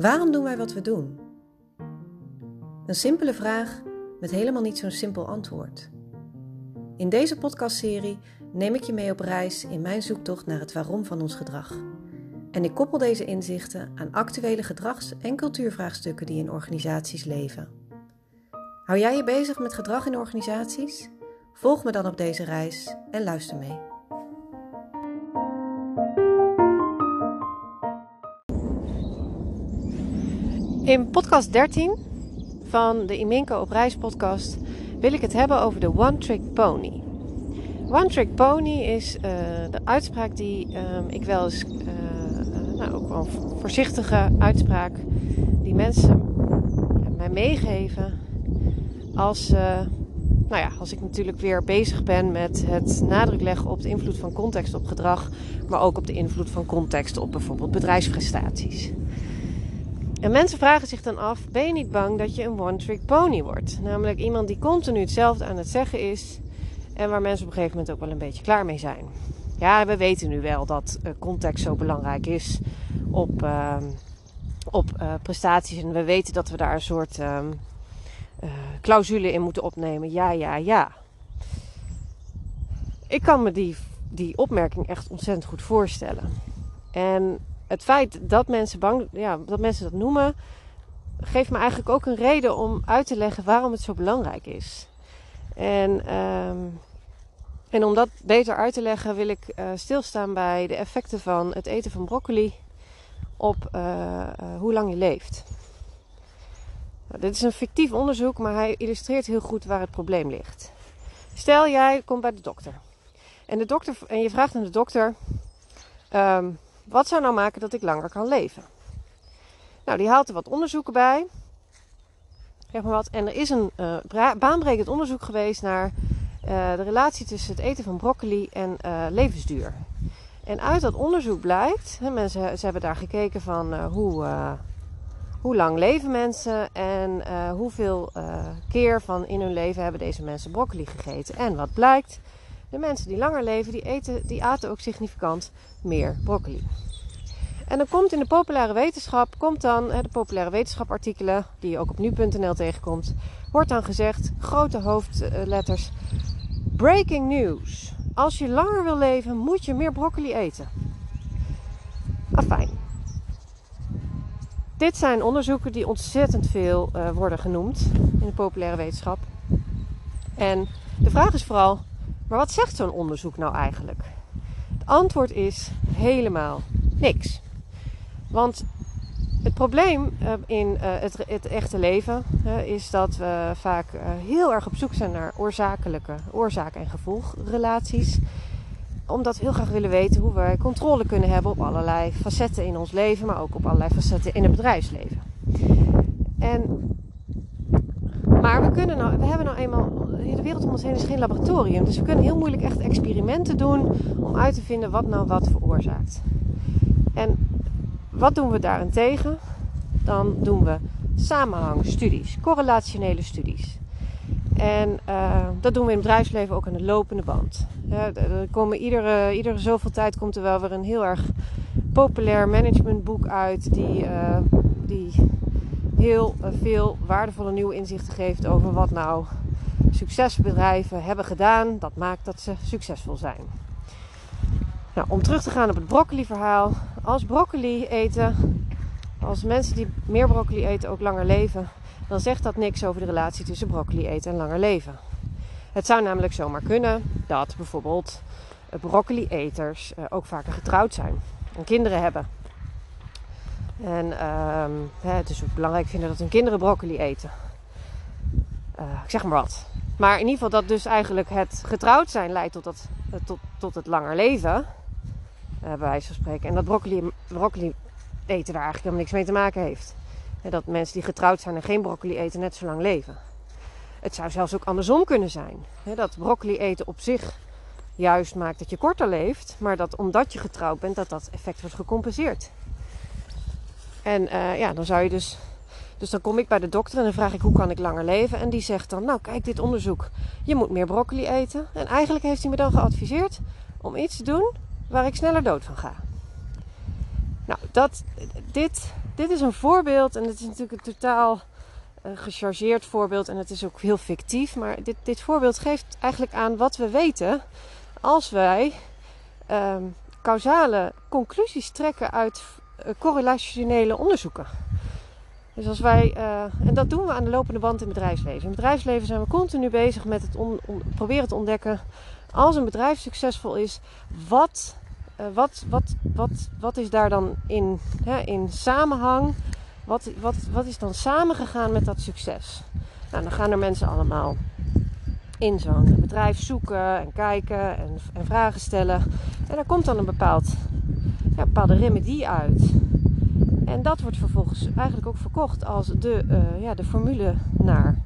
Waarom doen wij wat we doen? Een simpele vraag met helemaal niet zo'n simpel antwoord. In deze podcastserie neem ik je mee op reis in mijn zoektocht naar het waarom van ons gedrag. En ik koppel deze inzichten aan actuele gedrags- en cultuurvraagstukken die in organisaties leven. Hou jij je bezig met gedrag in organisaties? Volg me dan op deze reis en luister mee. In podcast 13 van de Iminko op reis podcast wil ik het hebben over de One Trick Pony. One Trick Pony is uh, de uitspraak die um, ik wel eens, uh, uh, nou ook wel een voorzichtige uitspraak, die mensen mij meegeven als, nou ja, als ik natuurlijk weer bezig ben met het nadruk leggen op de invloed van context op gedrag, maar ook op de invloed van context op bijvoorbeeld bedrijfsprestaties. En mensen vragen zich dan af: ben je niet bang dat je een one-trick pony wordt? Namelijk iemand die continu hetzelfde aan het zeggen is en waar mensen op een gegeven moment ook wel een beetje klaar mee zijn. Ja, we weten nu wel dat uh, context zo belangrijk is op, uh, op uh, prestaties. En we weten dat we daar een soort uh, clausule in moeten opnemen. Ja, ja, ja. Ik kan me die, die opmerking echt ontzettend goed voorstellen. En het feit dat mensen, bang, ja, dat mensen dat noemen, geeft me eigenlijk ook een reden om uit te leggen waarom het zo belangrijk is. En, um, en om dat beter uit te leggen, wil ik uh, stilstaan bij de effecten van het eten van broccoli op uh, uh, hoe lang je leeft. Nou, dit is een fictief onderzoek, maar hij illustreert heel goed waar het probleem ligt. Stel, jij komt bij de dokter. En, de dokter, en je vraagt aan de dokter. Um, wat zou nou maken dat ik langer kan leven? Nou, die haalt er wat onderzoeken bij. Zeg maar wat. En er is een uh, baanbrekend onderzoek geweest naar uh, de relatie tussen het eten van broccoli en uh, levensduur. En uit dat onderzoek blijkt, hè, mensen ze hebben daar gekeken van hoe, hoe lang leven mensen en hoeveel keer van in hun leven hebben deze mensen broccoli gegeten. En wat blijkt? De mensen die langer leven, die, eten, die aten ook significant meer broccoli. En dan komt in de populaire wetenschap, komt dan de populaire wetenschap-artikelen, die je ook op nu.nl tegenkomt, wordt dan gezegd, grote hoofdletters, breaking news. Als je langer wil leven, moet je meer broccoli eten. Afijn. Dit zijn onderzoeken die ontzettend veel uh, worden genoemd in de populaire wetenschap. En de vraag is vooral, maar wat zegt zo'n onderzoek nou eigenlijk? Het antwoord is helemaal niks. Want het probleem uh, in uh, het, echte leven is dat we vaak heel erg op zoek zijn naar oorzakelijke oorzaak- en gevolgrelaties. Omdat we heel graag willen weten hoe we controle kunnen hebben op allerlei facetten in ons leven, maar ook op allerlei facetten in het bedrijfsleven. En maar we, kunnen nou, we hebben nou eenmaal, de wereld om ons heen is geen laboratorium. Dus we kunnen heel moeilijk echt experimenten doen om uit te vinden wat nou wat veroorzaakt. En wat doen we daarentegen? Dan doen we samenhangstudies, correlationele studies. En uh, dat doen we in het bedrijfsleven ook aan de lopende band. Ja, er komen iedere, iedere zoveel tijd komt er wel weer een heel erg populair managementboek uit die, uh, die heel uh, veel waardevolle nieuwe inzichten geeft over wat nou succesbedrijven hebben gedaan. Dat maakt dat ze succesvol zijn. Nou, om terug te gaan op het broccoli verhaal. Als broccoli eten, als mensen die meer broccoli eten ook langer leven, dan zegt dat niks over de relatie tussen broccoli eten en langer leven. Het zou namelijk zomaar kunnen dat bijvoorbeeld broccoli-eters uh, ook vaker getrouwd zijn en kinderen hebben. En hè, het is ook belangrijk vinden dat hun kinderen broccoli eten. Uh, ik zeg maar wat. Maar in ieder geval dat dus eigenlijk het getrouwd zijn leidt tot, dat, tot, tot het langer leven. Uh, bij wijze van spreken. En dat broccoli, broccoli eten daar eigenlijk helemaal niks mee te maken heeft. En dat mensen die getrouwd zijn en geen broccoli eten net zo lang leven. Het zou zelfs ook andersom kunnen zijn. Dat broccoli eten op zich juist maakt dat je korter leeft. Maar dat omdat je getrouwd bent, dat dat effect wordt gecompenseerd. En uh, ja, dan zou je dus... Dus dan kom ik bij de dokter en dan vraag ik hoe kan ik langer leven. En die zegt dan, nou kijk dit onderzoek. Je moet meer broccoli eten. En eigenlijk heeft hij me dan geadviseerd om iets te doen waar ik sneller dood van ga. Nou, dat, dit, dit is een voorbeeld en het is natuurlijk een totaal uh, gechargeerd voorbeeld en het is ook heel fictief. Maar dit, dit voorbeeld geeft eigenlijk aan wat we weten als wij ehm, causale conclusies trekken uit uh, correlationele onderzoeken. Dus als wij, uh, en dat doen we aan de lopende band in het bedrijfsleven. In het bedrijfsleven zijn we continu bezig met het proberen te ontdekken, als een bedrijf succesvol is, wat, uh, wat, wat, wat, wat is daar dan in, hè, in samenhang? Wat, wat, wat is dan samengegaan met dat succes? Nou, dan gaan er mensen allemaal in zo'n bedrijf zoeken en kijken en, en, vragen stellen. En daar komt dan een bepaald, ja, bepaalde remedie uit. En dat wordt vervolgens eigenlijk ook verkocht als de, uh, ja, de formule naar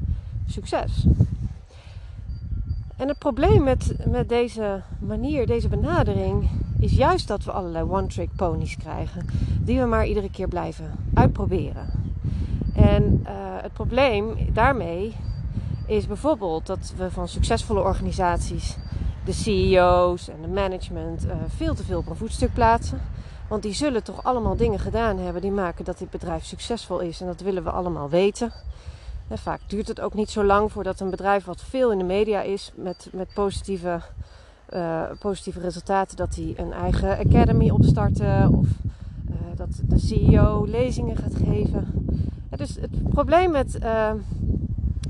succes. En het probleem met, met deze manier, deze benadering, is juist dat we allerlei one-trick ponies krijgen, die we maar iedere keer blijven uitproberen. En uh, het probleem daarmee is bijvoorbeeld dat we van succesvolle organisaties de CEO's en de management uh, veel te veel op een voetstuk plaatsen. Want die zullen toch allemaal dingen gedaan hebben die maken dat dit bedrijf succesvol is. En dat willen we allemaal weten. En vaak duurt het ook niet zo lang voordat een bedrijf wat veel in de media is met, met positieve, uh, positieve resultaten, dat die een eigen academy opstarten of uh, dat de CEO lezingen gaat geven. Dus het probleem met uh,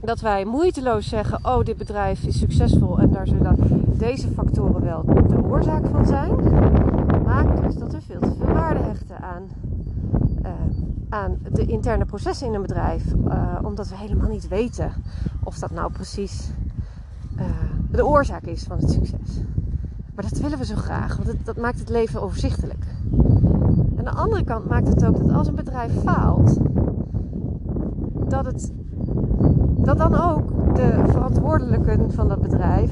dat wij moeiteloos zeggen: Oh, dit bedrijf is succesvol en daar zullen deze factoren wel de oorzaak van zijn, maakt dus dat we veel te veel waarde hechten aan, uh, aan de interne processen in een bedrijf, uh, omdat we helemaal niet weten of dat nou precies uh, de oorzaak is van het succes. Maar dat willen we zo graag, want dat maakt het leven overzichtelijk. Aan de andere kant maakt het ook dat als een bedrijf faalt, dat het dat dan ook de verantwoordelijken van dat bedrijf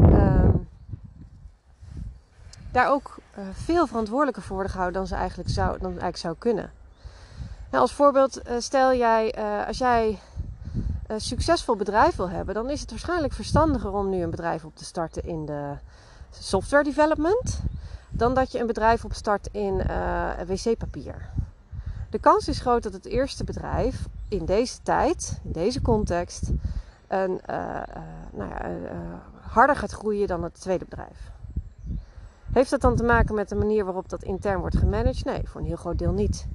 uh, daar ook uh, veel verantwoordelijker voor worden gehouden dan ze eigenlijk zou, dan eigenlijk zou kunnen. Nou, als voorbeeld, uh, stel jij, uh, als jij een succesvol bedrijf wil hebben, dan is het waarschijnlijk verstandiger om nu een bedrijf op te starten in de software development, dan dat je een bedrijf opstart in wc-papier. De kans is groot dat het eerste bedrijf in deze tijd, in deze context, een, nou ja, harder gaat groeien dan het tweede bedrijf. Heeft dat dan te maken met de manier waarop dat intern wordt gemanaged? Nee, voor een heel groot deel niet.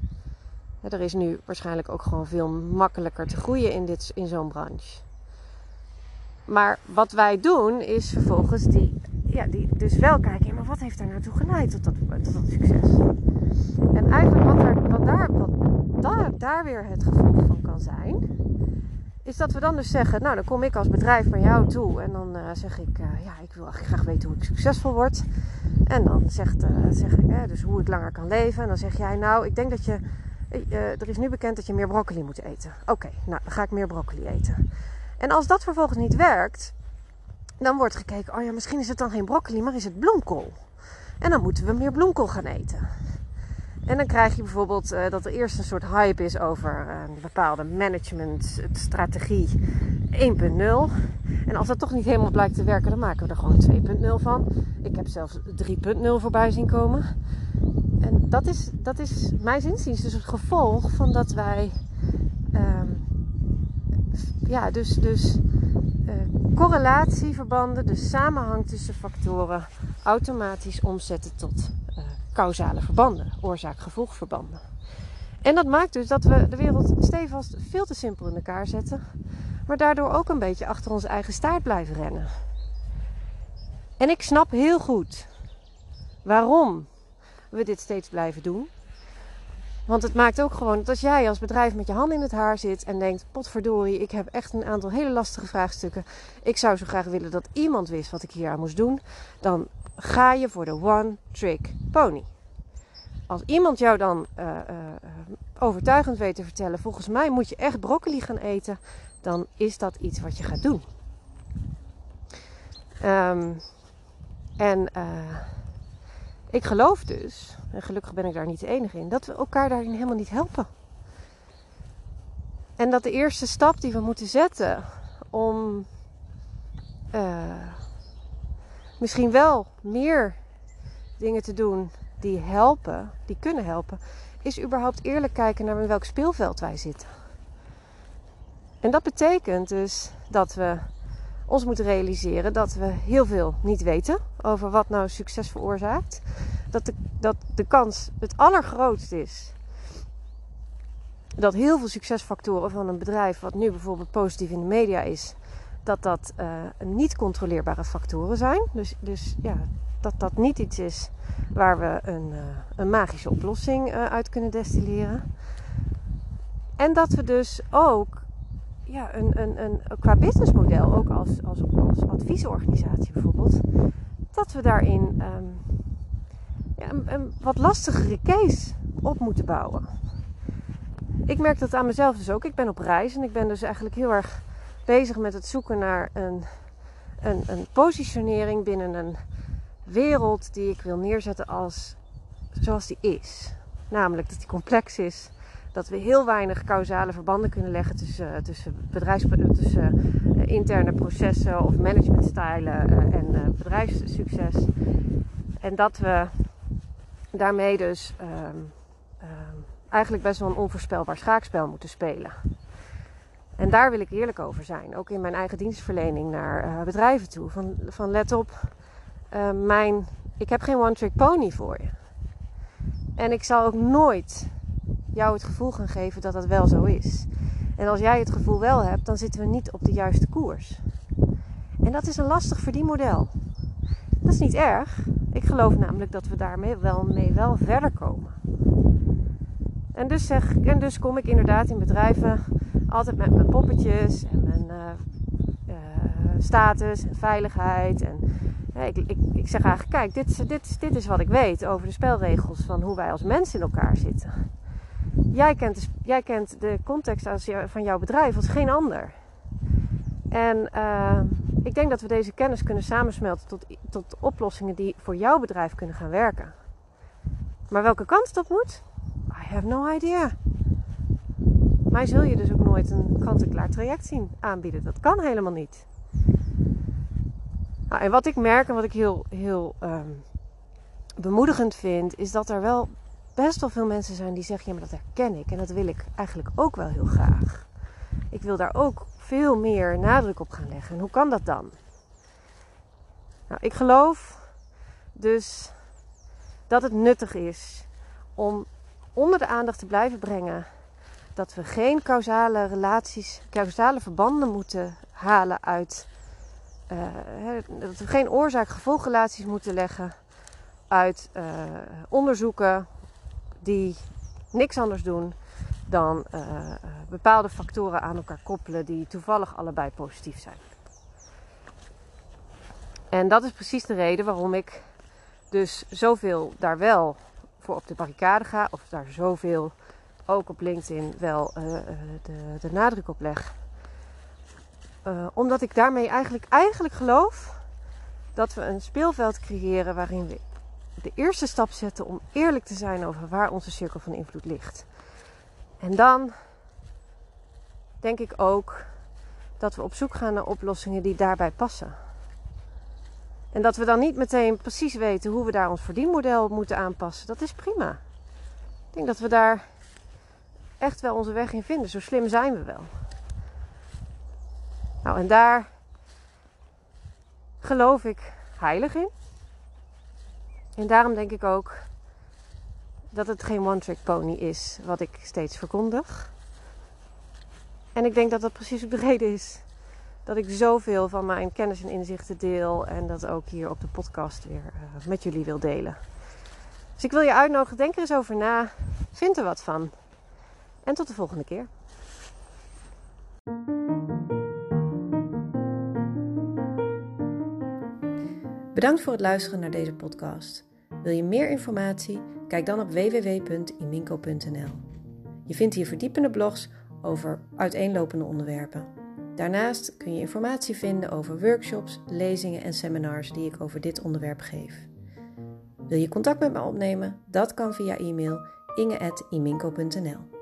Er is nu waarschijnlijk ook gewoon veel makkelijker te groeien in, dit, in zo'n branche. Maar wat wij doen is vervolgens die, ja, die dus wel kijken, maar wat heeft daar naartoe geleid tot dat, tot succes? En eigenlijk wat, er, wat, daar, wat daar, daar weer het gevolg van kan zijn, is dat we dan dus zeggen, nou dan kom ik als bedrijf naar jou toe en dan uh, zeg ik, uh, ja ik wil eigenlijk graag weten hoe ik succesvol word. En dan zegt, uh, zeg ik, dus hoe ik langer kan leven. En dan zeg jij, nou ik denk dat je, er is nu bekend dat je meer broccoli moet eten. Oké, nou dan ga ik meer broccoli eten. En als dat vervolgens niet werkt, dan wordt gekeken, oh ja misschien is het dan geen broccoli, maar is het bloemkool. En dan moeten we meer bloemkool gaan eten. En dan krijg je bijvoorbeeld uh, dat er eerst een soort hype is over uh, een bepaalde managementstrategie 1.0. En als dat toch niet helemaal blijkt te werken, dan maken we er gewoon 2.0 van. Ik heb zelfs 3.0 voorbij zien komen. En dat is, dat is mijn inziens dus het gevolg van dat wij um, ja, dus, dus uh, correlatieverbanden, de samenhang tussen factoren, automatisch omzetten tot causale verbanden, oorzaak-gevolgverbanden. En dat maakt dus dat we de wereld stevast veel te simpel in elkaar zetten, maar daardoor ook een beetje achter onze eigen staart blijven rennen. En ik snap heel goed waarom we dit steeds blijven doen. Want het maakt ook gewoon dat als jij als bedrijf met je hand in het haar zit en denkt: potverdorie, ik heb echt een aantal hele lastige vraagstukken. Ik zou zo graag willen dat iemand wist wat ik hier aan moest doen. Dan ga je voor de one trick pony. Als iemand jou dan uh, uh, overtuigend weet te vertellen, volgens mij moet je echt broccoli gaan eten, dan is dat iets wat je gaat doen. Um, en uh, ik geloof dus, en gelukkig ben ik daar niet de enige in, dat we elkaar daarin helemaal niet helpen. En dat de eerste stap die we moeten zetten om misschien wel meer dingen te doen die helpen, die kunnen helpen, is überhaupt eerlijk kijken naar in welk speelveld wij zitten. En dat betekent dus dat we ons moeten realiseren dat we heel veel niet weten over wat nou succes veroorzaakt. Dat de, dat de kans het allergrootst is dat heel veel succesfactoren van een bedrijf, wat nu bijvoorbeeld positief in de media is, dat dat uh, niet controleerbare factoren zijn. Dus, dus ja, dat dat niet iets is waar we een, uh, een magische oplossing uh, uit kunnen destilleren. En dat we dus ook ja, een, een, een, qua businessmodel, ook als, als, als adviesorganisatie bijvoorbeeld, dat we daarin um, ja, een, een, wat lastigere case op moeten bouwen. Ik merk dat aan mezelf dus ook. Ik ben op reis en ik ben dus eigenlijk heel erg bezig met het zoeken naar een, een, een positionering binnen een wereld die ik wil neerzetten als zoals die is. Namelijk dat die complex is, dat we heel weinig causale verbanden kunnen leggen tussen, tussen, bedrijfs, tussen uh, interne processen of managementstijlen uh, en bedrijfssucces. En dat we daarmee dus um, um, eigenlijk best wel een onvoorspelbaar schaakspel moeten spelen. En daar wil ik eerlijk over zijn. Ook in mijn eigen dienstverlening naar bedrijven toe. Van, van let op, mijn, ik heb geen one-trick pony voor je. En ik zal ook nooit jou het gevoel gaan geven dat dat wel zo is. En als jij het gevoel wel hebt, dan zitten we niet op de juiste koers. En dat is een lastig verdienmodel. Dat is niet erg. Ik geloof namelijk dat we daarmee wel, mee wel verder komen. En dus, zeg, en dus kom ik inderdaad in bedrijven altijd met mijn poppetjes en mijn uh, uh, status en veiligheid. En ik, ik, ik, zeg eigenlijk, kijk, dit, dit, dit is wat ik weet over de spelregels van hoe wij als mensen in elkaar zitten. Jij kent, de, jij kent de context van jouw bedrijf als geen ander. En uh, ik denk dat we deze kennis kunnen samensmelten tot, tot oplossingen die voor jouw bedrijf kunnen gaan werken. Maar welke kant dat moet? I have no idea. Mij zul je dus ook nooit een kant-en-klaar traject zien aanbieden. Dat kan helemaal niet. Nou, en wat ik merk en wat ik heel, heel um, bemoedigend vind, is dat er wel best wel veel mensen zijn die zeggen: ja, maar dat herken ik en dat wil ik eigenlijk ook wel heel graag. Ik wil daar ook veel meer nadruk op gaan leggen. En hoe kan dat dan? Nou, ik geloof dus dat het nuttig is om onder de aandacht te blijven brengen dat we geen causale relaties, causale verbanden moeten halen uit. Uh, dat we geen oorzaak-gevolgrelaties moeten leggen uit uh, onderzoeken die niks anders doen dan uh, bepaalde factoren aan elkaar koppelen die toevallig allebei positief zijn. En dat is precies de reden waarom ik dus zoveel daar wel voor op de barricade ga, of daar zoveel ook op LinkedIn wel uh, de, de, nadruk op leg. Omdat ik daarmee eigenlijk, eigenlijk geloof dat we een speelveld creëren waarin we de eerste stap zetten om eerlijk te zijn over waar onze cirkel van invloed ligt. En dan denk ik ook dat we op zoek gaan naar oplossingen die daarbij passen. En dat we dan niet meteen precies weten hoe we daar ons verdienmodel moeten aanpassen. Dat is prima. Ik denk dat we daar echt wel onze weg in vinden. Zo slim zijn we wel. Nou, en daar geloof ik heilig in. En daarom denk ik ook dat het geen one-trick pony is wat ik steeds verkondig. En ik denk dat dat precies ook de reden is dat ik zoveel van mijn kennis en inzichten deel en dat ook hier op de podcast weer uh, met jullie wil delen. Dus ik wil je uitnodigen, denk er eens over na, vind er wat van. En tot de volgende keer. Bedankt voor het luisteren naar deze podcast. Wil je meer informatie? Kijk dan op www.iminco.nl. Je vindt hier verdiepende blogs over uiteenlopende onderwerpen. Daarnaast kun je informatie vinden over workshops, lezingen en seminars die ik over dit onderwerp geef. Wil je contact met me opnemen? Dat kan via e-mail inge.iminco.nl.